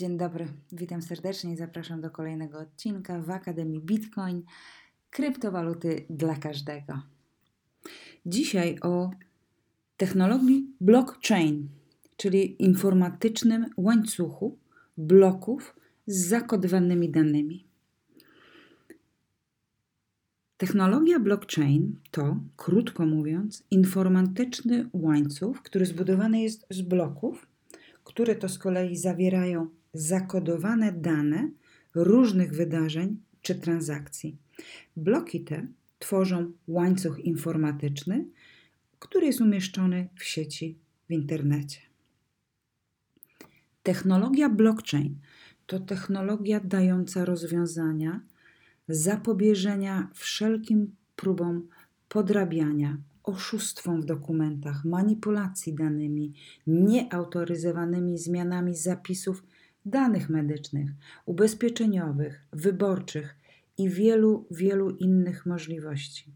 Dzień dobry, witam serdecznie i zapraszam do kolejnego odcinka w Akademii Bitcoin kryptowaluty dla każdego. Dzisiaj o technologii blockchain, czyli informatycznym łańcuchu bloków z zakodowanymi danymi. Technologia blockchain to, krótko mówiąc, informatyczny łańcuch, który zbudowany jest z bloków, które to z kolei zawierają zakodowane dane różnych wydarzeń czy transakcji. Bloki te tworzą łańcuch informatyczny, który jest umieszczony w sieci w internecie. Technologia blockchain to technologia dająca rozwiązania zapobieżenia wszelkim próbom podrabiania, oszustwom w dokumentach, manipulacji danymi, nieautoryzowanymi zmianami zapisów danych medycznych, ubezpieczeniowych, wyborczych i wielu, wielu innych możliwości.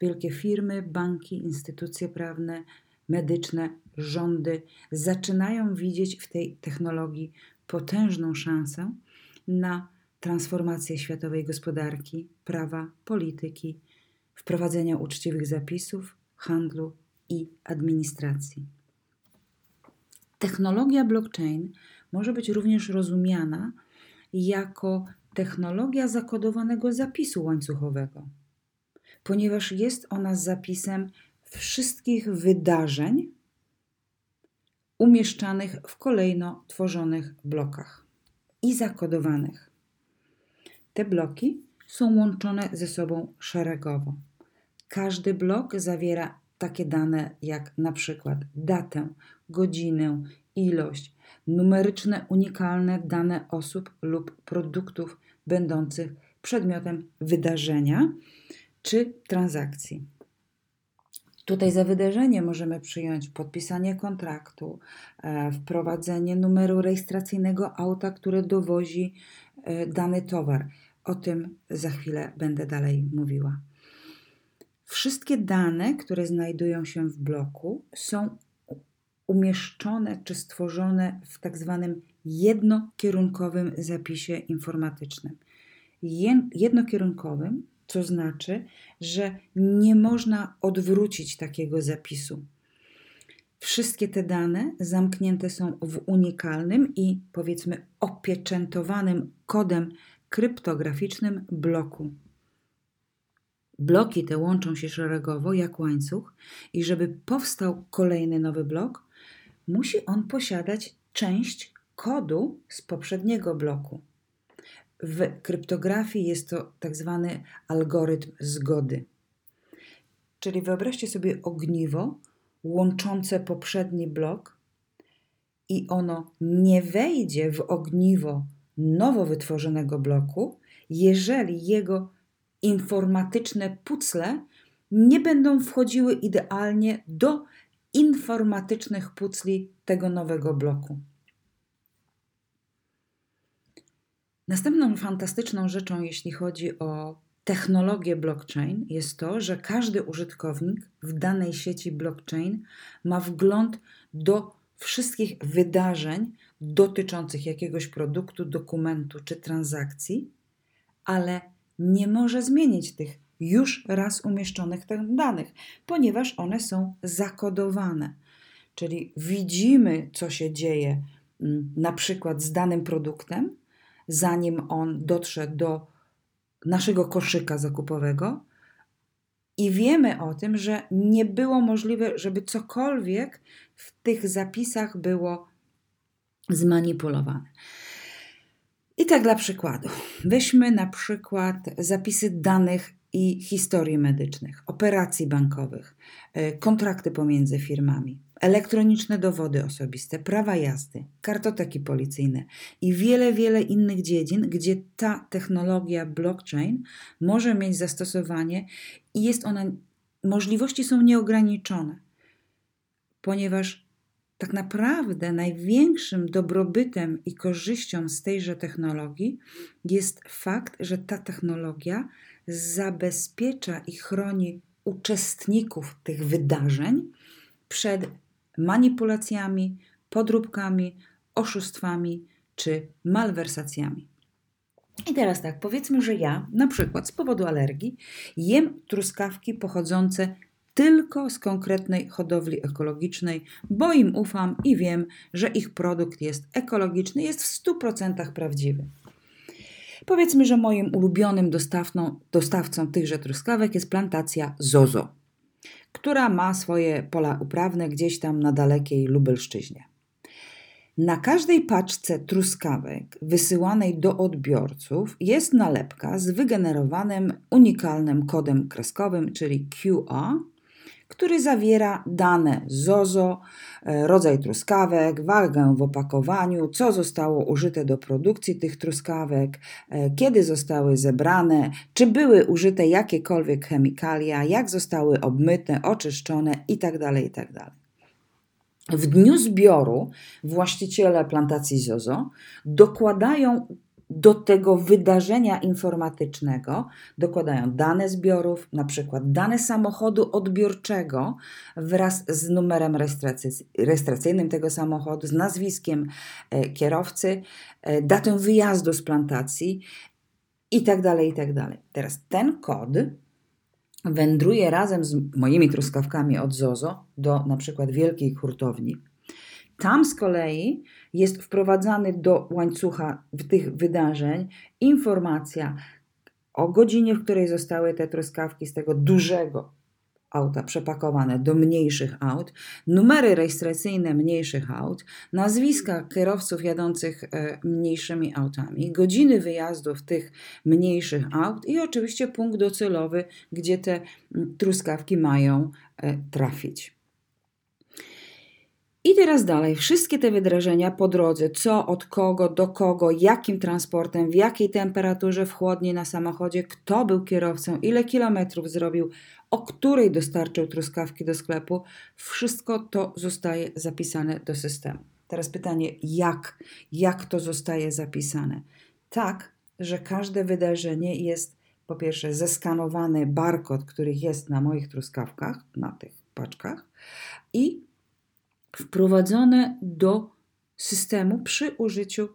Wielkie firmy, banki, instytucje prawne, medyczne, rządy zaczynają widzieć w tej technologii potężną szansę na transformację światowej gospodarki, prawa, polityki, wprowadzenia uczciwych zapisów, handlu i administracji. Technologia blockchain może być również rozumiana jako technologia zakodowanego zapisu łańcuchowego, ponieważ jest ona zapisem wszystkich wydarzeń umieszczanych w kolejno tworzonych blokach i zakodowanych. Te bloki są łączone ze sobą szeregowo. Każdy blok zawiera takie dane jak na przykład datę, godzinę, ilość, numeryczne, unikalne dane osób lub produktów będących przedmiotem wydarzenia czy transakcji. Tutaj za wydarzenie możemy przyjąć podpisanie kontraktu, e, wprowadzenie numeru rejestracyjnego auta, które dowozi e, dany towar. O tym za chwilę będę dalej mówiła. Wszystkie dane, które znajdują się w bloku, są umieszczone czy stworzone w tak zwanym jednokierunkowym zapisie informatycznym. Jednokierunkowym, co znaczy, że nie można odwrócić takiego zapisu. Wszystkie te dane zamknięte są w unikalnym i powiedzmy opieczętowanym kodem kryptograficznym bloku. Bloki te łączą się szeregowo jak łańcuch, i żeby powstał kolejny nowy blok, musi on posiadać część kodu z poprzedniego bloku. W kryptografii jest to tak zwany algorytm zgody. Czyli wyobraźcie sobie ogniwo łączące poprzedni blok i ono nie wejdzie w ogniwo nowo wytworzonego bloku, jeżeli jego informatyczne pucle nie będą wchodziły idealnie do informatycznych pucli tego nowego bloku. Następną fantastyczną rzeczą, jeśli chodzi o technologię blockchain, jest to, że każdy użytkownik w danej sieci blockchain ma wgląd do wszystkich wydarzeń dotyczących jakiegoś produktu, dokumentu czy transakcji, ale nie może zmienić tych już raz umieszczonych danych, ponieważ one są zakodowane. Czyli widzimy, co się dzieje mm, na przykład z danym produktem, zanim on dotrze do naszego koszyka zakupowego, i wiemy o tym, że nie było możliwe, żeby cokolwiek w tych zapisach było zmanipulowane. I tak dla przykładu. Weźmy na przykład zapisy danych i historii medycznych, operacji bankowych, e, kontrakty pomiędzy firmami, elektroniczne dowody osobiste, prawa jazdy, kartoteki policyjne i wiele, wiele innych dziedzin, gdzie ta technologia blockchain może mieć zastosowanie i jest ona, możliwości są nieograniczone, ponieważ tak naprawdę największym dobrobytem i korzyścią z tejże technologii jest fakt, że ta technologia zabezpiecza i chroni uczestników tych wydarzeń przed manipulacjami, podróbkami, oszustwami czy malwersacjami. I teraz tak, powiedzmy, że ja na przykład z powodu alergii jem truskawki pochodzące tylko z konkretnej hodowli ekologicznej, bo im ufam i wiem, że ich produkt jest ekologiczny, jest w 100% prawdziwy. Powiedzmy, że moim ulubionym dostawcą, dostawcą tychże truskawek jest plantacja Zozo, która ma swoje pola uprawne gdzieś tam na dalekiej Lubelszczyźnie. Na każdej paczce truskawek wysyłanej do odbiorców jest nalepka z wygenerowanym unikalnym kodem kreskowym, czyli QA, który zawiera dane ZOZO, e, rodzaj truskawek, wagę w opakowaniu, co zostało użyte do produkcji tych truskawek, e, kiedy zostały zebrane, czy były użyte jakiekolwiek chemikalia, jak zostały obmyte, oczyszczone itd. Tak itd. Tak w dniu zbioru właściciele plantacji ZOZO dokładają do tego wydarzenia informatycznego dokładają dane zbiorów, na przykład dane samochodu odbiorczego wraz z numerem rejestracyjnym tego samochodu, z nazwiskiem e, kierowcy, e, datą wyjazdu z plantacji itd. Tak itd. Tak Teraz ten kod wędruje razem z moimi truskawkami od Zozo do na przykład wielkiej hurtowni. Tam z kolei jest wprowadzany do łańcucha tych wydarzeń informacja o godzinie, w której zostały te truskawki z tego dużego auta przepakowane do mniejszych aut, numery rejestracyjne mniejszych aut, nazwiska kierowców jadących e, mniejszymi autami, godziny wyjazdów tych mniejszych aut i oczywiście punkt docelowy, gdzie te truskawki mają e, trafić. I teraz dalej, wszystkie te wydarzenia po drodze, co, od kogo, do kogo, jakim transportem, w jakiej temperaturze w chłodni na samochodzie, kto był kierowcą, ile kilometrów zrobił, o której dostarczył truskawki do sklepu, wszystko to zostaje zapisane do systemu. Teraz pytanie, jak, jak to zostaje zapisane? Tak, że każde wydarzenie jest po pierwsze zeskanowany barkod, który jest na moich truskawkach, na tych paczkach i wprowadzone do systemu przy użyciu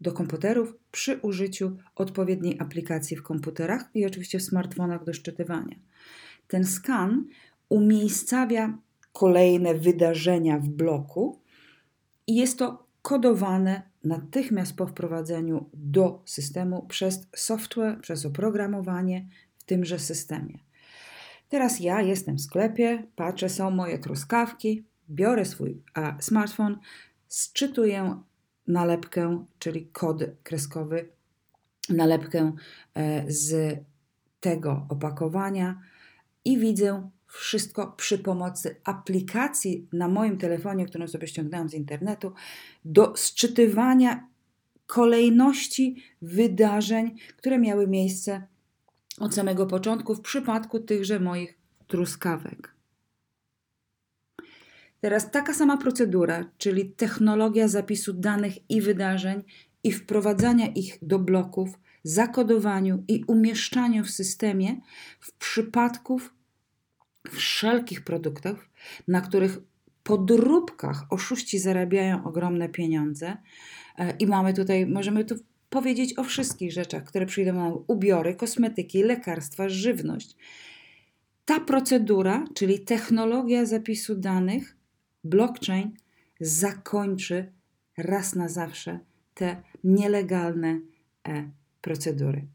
do komputerów, przy użyciu odpowiedniej aplikacji w komputerach i oczywiście w smartfonach do szczytywania. Ten skan umiejscawia kolejne wydarzenia w bloku i jest to kodowane natychmiast po wprowadzeniu do systemu przez software, przez oprogramowanie w tymże systemie. Teraz ja jestem w sklepie, patrzę, są moje truskawki, biorę swój a, smartfon, sczytuję nalepkę, czyli kod kreskowy, nalepkę e, z tego opakowania i widzę wszystko przy pomocy aplikacji na moim telefonie, którą sobie ściągnęłam z internetu, do sczytywania kolejności wydarzeń, które miały miejsce od samego początku w przypadku tychże moich truskawek. Teraz taka sama procedura, czyli technologia zapisu danych i wydarzeń i wprowadzania ich do bloków, zakodowaniu i umieszczaniu w systemie w przypadku wszelkich produktów, na których podróbkach oszuści zarabiają ogromne pieniądze. E, I mamy tutaj, możemy tu powiedzieć o wszystkich rzeczach, które przyjdą nam: ubiory, kosmetyki, lekarstwa, żywność. Ta procedura, czyli technologia zapisu danych, blockchain zakończy raz na zawsze te nielegalne e, procedury.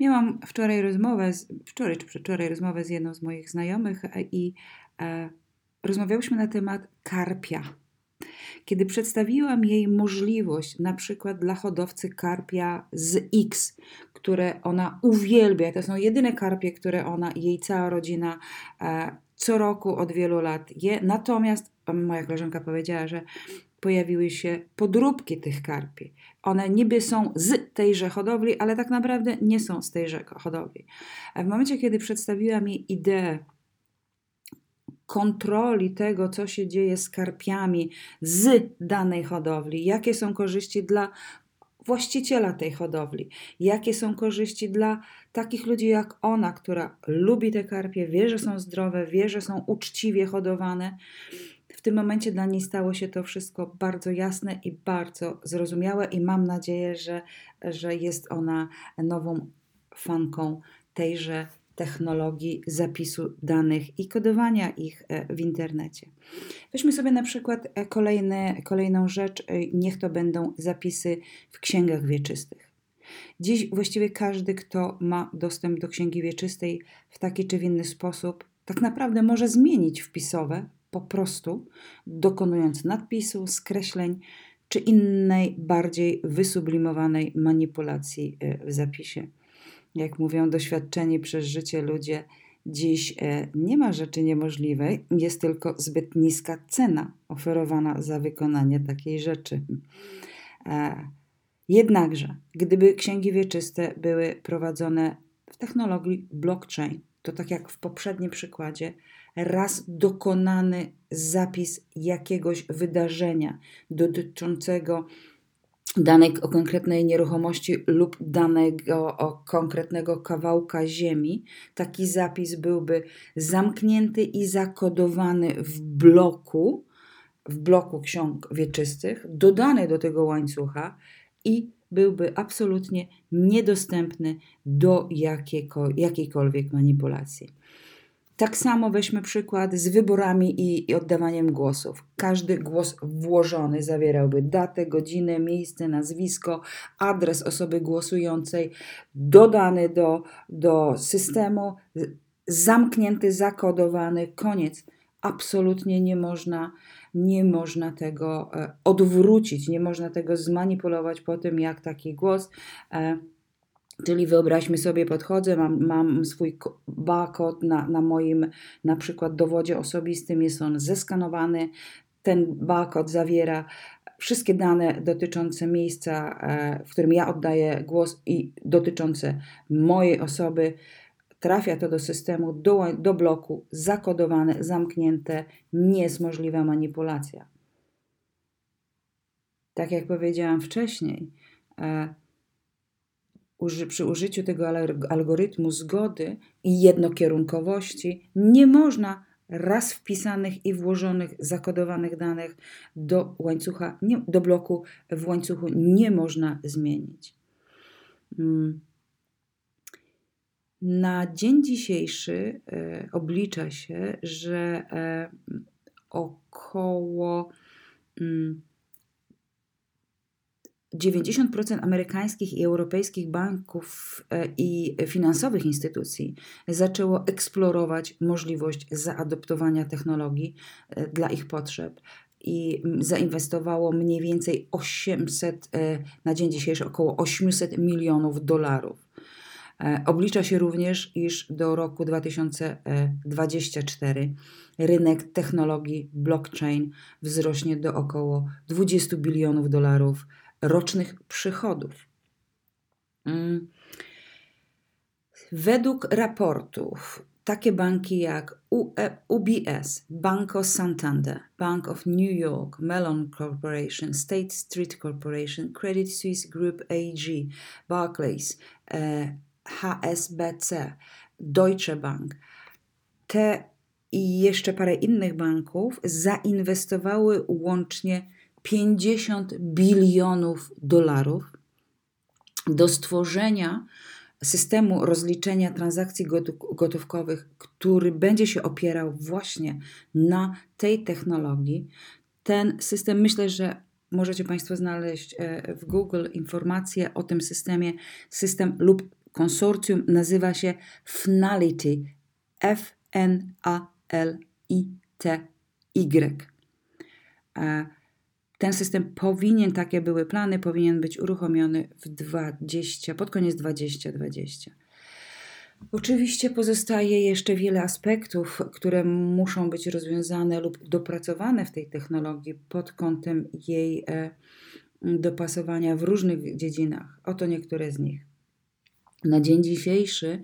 Miałam wczoraj rozmowę, z, wczoraj czy przedwczoraj rozmowę z jedną z moich znajomych e, i e, rozmawiałyśmy na temat karpia. Kiedy przedstawiłam jej możliwość, na przykład dla hodowcy karpia z X, które ona uwielbia, to są jedyne karpie, które ona jej cała rodzina e, co roku od wielu lat je. Natomiast moja koleżanka powiedziała, że pojawiły się podróbki tych karpi. One niby są z tejże hodowli, ale tak naprawdę nie są z tejże hodowli. A w momencie, kiedy przedstawiłam jej ideę kontroli tego, co się dzieje z karpiami z danej hodowli, jakie są korzyści dla właściciela tej hodowli, jakie są korzyści dla takich ludzi jak ona, która lubi te karpie, wie, że są zdrowe, wie, że są uczciwie hodowane W tym momencie dla niej stało się to wszystko bardzo jasne i bardzo zrozumiałe, i mam nadzieję, że, że jest ona nową fanką tejże technologii zapisu danych i kodowania ich e, w internecie. Weźmy sobie na przykład e, kolejny, kolejną rzecz, e, niech to będą zapisy w księgach wieczystych. Dziś właściwie każdy, kto ma dostęp do księgi wieczystej w taki czy w inny sposób, tak naprawdę może zmienić wpisowe po prostu, dokonując nadpisu, skreśleń czy innej, bardziej wysublimowanej manipulacji w zapisie jak mówią doświadczeni przez życie ludzie, dziś e, nie ma rzeczy niemożliwej, jest tylko zbyt niska cena oferowana za wykonanie takiej rzeczy. E, jednakże, gdyby księgi wieczyste były prowadzone w technologii blockchain, to tak jak w poprzednim przykładzie, raz dokonany zapis jakiegoś wydarzenia dotyczącego danej konkretnej nieruchomości lub danego konkretnego kawałka ziemi, taki zapis byłby zamknięty i zakodowany w bloku, w bloku ksiąg wieczystych, dodany do tego łańcucha i byłby absolutnie niedostępny do jakiejkolwiek manipulacji. Tak samo weźmy przykład z wyborami i, i, oddawaniem głosów. Każdy głos włożony zawierałby datę, godzinę, miejsce, nazwisko, adres osoby głosującej, dodany do, do systemu, zamknięty, zakodowany, koniec. Absolutnie nie można, nie można tego e, odwrócić, nie można tego zmanipulować po tym, jak taki głos. E, Czyli wyobraźmy sobie, podchodzę, mam, mam swój barcode na, na moim na przykład dowodzie osobistym, jest on zeskanowany. Ten barcode zawiera wszystkie dane dotyczące miejsca, e, w którym ja oddaję głos i dotyczące mojej osoby. Trafia to do systemu, do, do bloku, zakodowane, zamknięte, nie jest możliwa manipulacja. Tak jak powiedziałam wcześniej, e, przy użyciu tego algorytmu zgody i jednokierunkowości nie można raz wpisanych i włożonych, zakodowanych danych do łańcucha, nie, do bloku w łańcuchu nie można zmienić. Mm. Na dzień dzisiejszy e, oblicza się, że e, około mm, 90% amerykańskich i europejskich banków e, i finansowych instytucji zaczęło eksplorować możliwość zaadoptowania technologii e, dla ich potrzeb i zainwestowało mniej więcej 800, e, na dzień dzisiejszy około 800 milionów dolarów. Oblicza się również, iż do roku 2024 rynek technologii blockchain wzrośnie do około 20 bilionów dolarów rocznych przychodów. Mm. Według raportów takie banki jak UBS, e, Banco Santander, Bank of New York, Mellon Corporation, State Street Corporation, Credit Suisse Group AG, Barclays, HSBC, e, Deutsche Bank, te i jeszcze parę innych banków zainwestowały łącznie 50 bilionów dolarów do stworzenia systemu rozliczenia transakcji gotówkowych, który będzie się opierał właśnie na tej technologii. Ten system, myślę, że możecie Państwo znaleźć e, w Google informacje o tym systemie. System lub konsorcjum nazywa się Finality. F-N-A-L-I-T-Y. Ten system powinien, takie były plany, powinien być uruchomiony w 20, pod koniec 2020. Oczywiście pozostaje jeszcze wiele aspektów, które muszą być rozwiązane lub dopracowane w tej technologii pod kątem jej e, dopasowania w różnych dziedzinach. Oto niektóre z nich. Na dzień dzisiejszy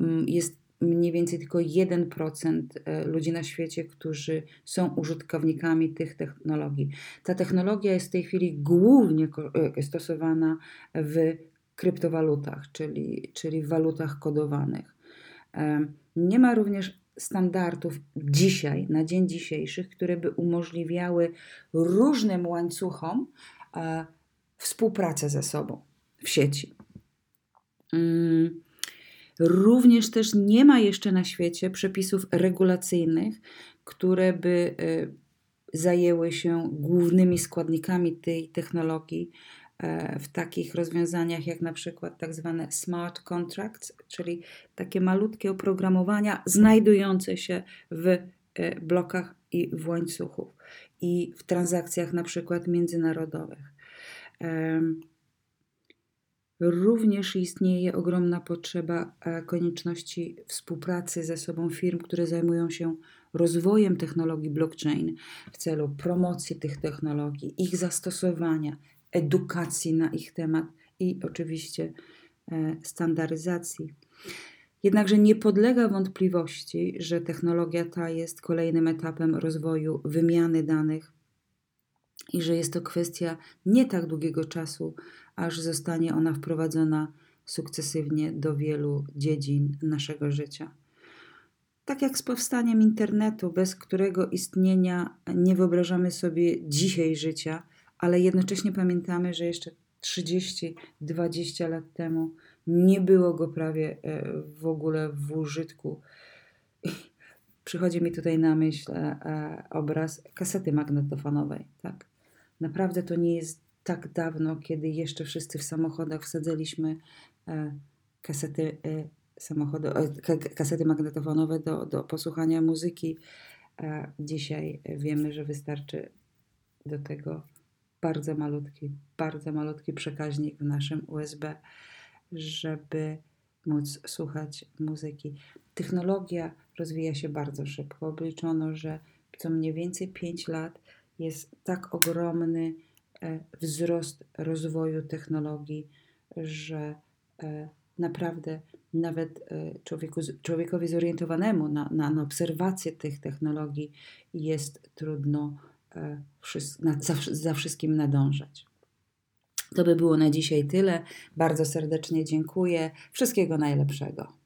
mm, jest mniej więcej tylko 1% e, ludzi na świecie, którzy są użytkownikami tych technologii. Ta technologia jest w tej chwili głównie e, stosowana w kryptowalutach, czyli, czyli w walutach kodowanych. Nie ma również standardów dzisiaj, na dzień dzisiejszy, które by umożliwiały różnym łańcuchom e, współpracę ze sobą w sieci. Mm. Również też nie ma jeszcze na świecie przepisów regulacyjnych, które by e, zajęły się głównymi składnikami tej technologii e, w takich rozwiązaniach jak na przykład tak zwane smart contracts, czyli takie malutkie oprogramowania znajdujące się w e, blokach i w łańcuchów i w transakcjach na przykład międzynarodowych. Również istnieje ogromna potrzeba e, konieczności współpracy ze sobą firm, które zajmują się rozwojem technologii blockchain w celu promocji tych technologii, ich zastosowania, edukacji na ich temat i oczywiście e, standaryzacji. Jednakże nie podlega wątpliwości, że technologia ta jest kolejnym etapem rozwoju wymiany danych i że jest to kwestia nie tak długiego czasu, aż zostanie ona wprowadzona sukcesywnie do wielu dziedzin naszego życia. Tak jak z powstaniem internetu, bez którego istnienia nie wyobrażamy sobie dzisiaj życia, ale jednocześnie pamiętamy, że jeszcze 30-20 lat temu nie było go prawie e, w ogóle w użytku. Przychodzi mi tutaj na myśl e, obraz kasety magnetofonowej. Tak? Naprawdę to nie jest tak dawno, kiedy jeszcze wszyscy w samochodach wsadzaliśmy e, kasety, e, samochody, e, kasety magnetofonowe do, do posłuchania muzyki. Dzisiaj wiemy, że wystarczy do tego bardzo malutki, bardzo malutki przekaźnik w naszym USB, żeby móc słuchać muzyki. Technologia rozwija się bardzo szybko. Obliczono, że co mniej więcej 5 lat jest tak ogromny wzrost rozwoju technologii, że e, naprawdę nawet e, człowieku, człowiekowi zorientowanemu na, na, na obserwację tych technologii jest trudno za, za wszystkim nadążać. To by było na dzisiaj tyle. Bardzo serdecznie dziękuję. Wszystkiego najlepszego.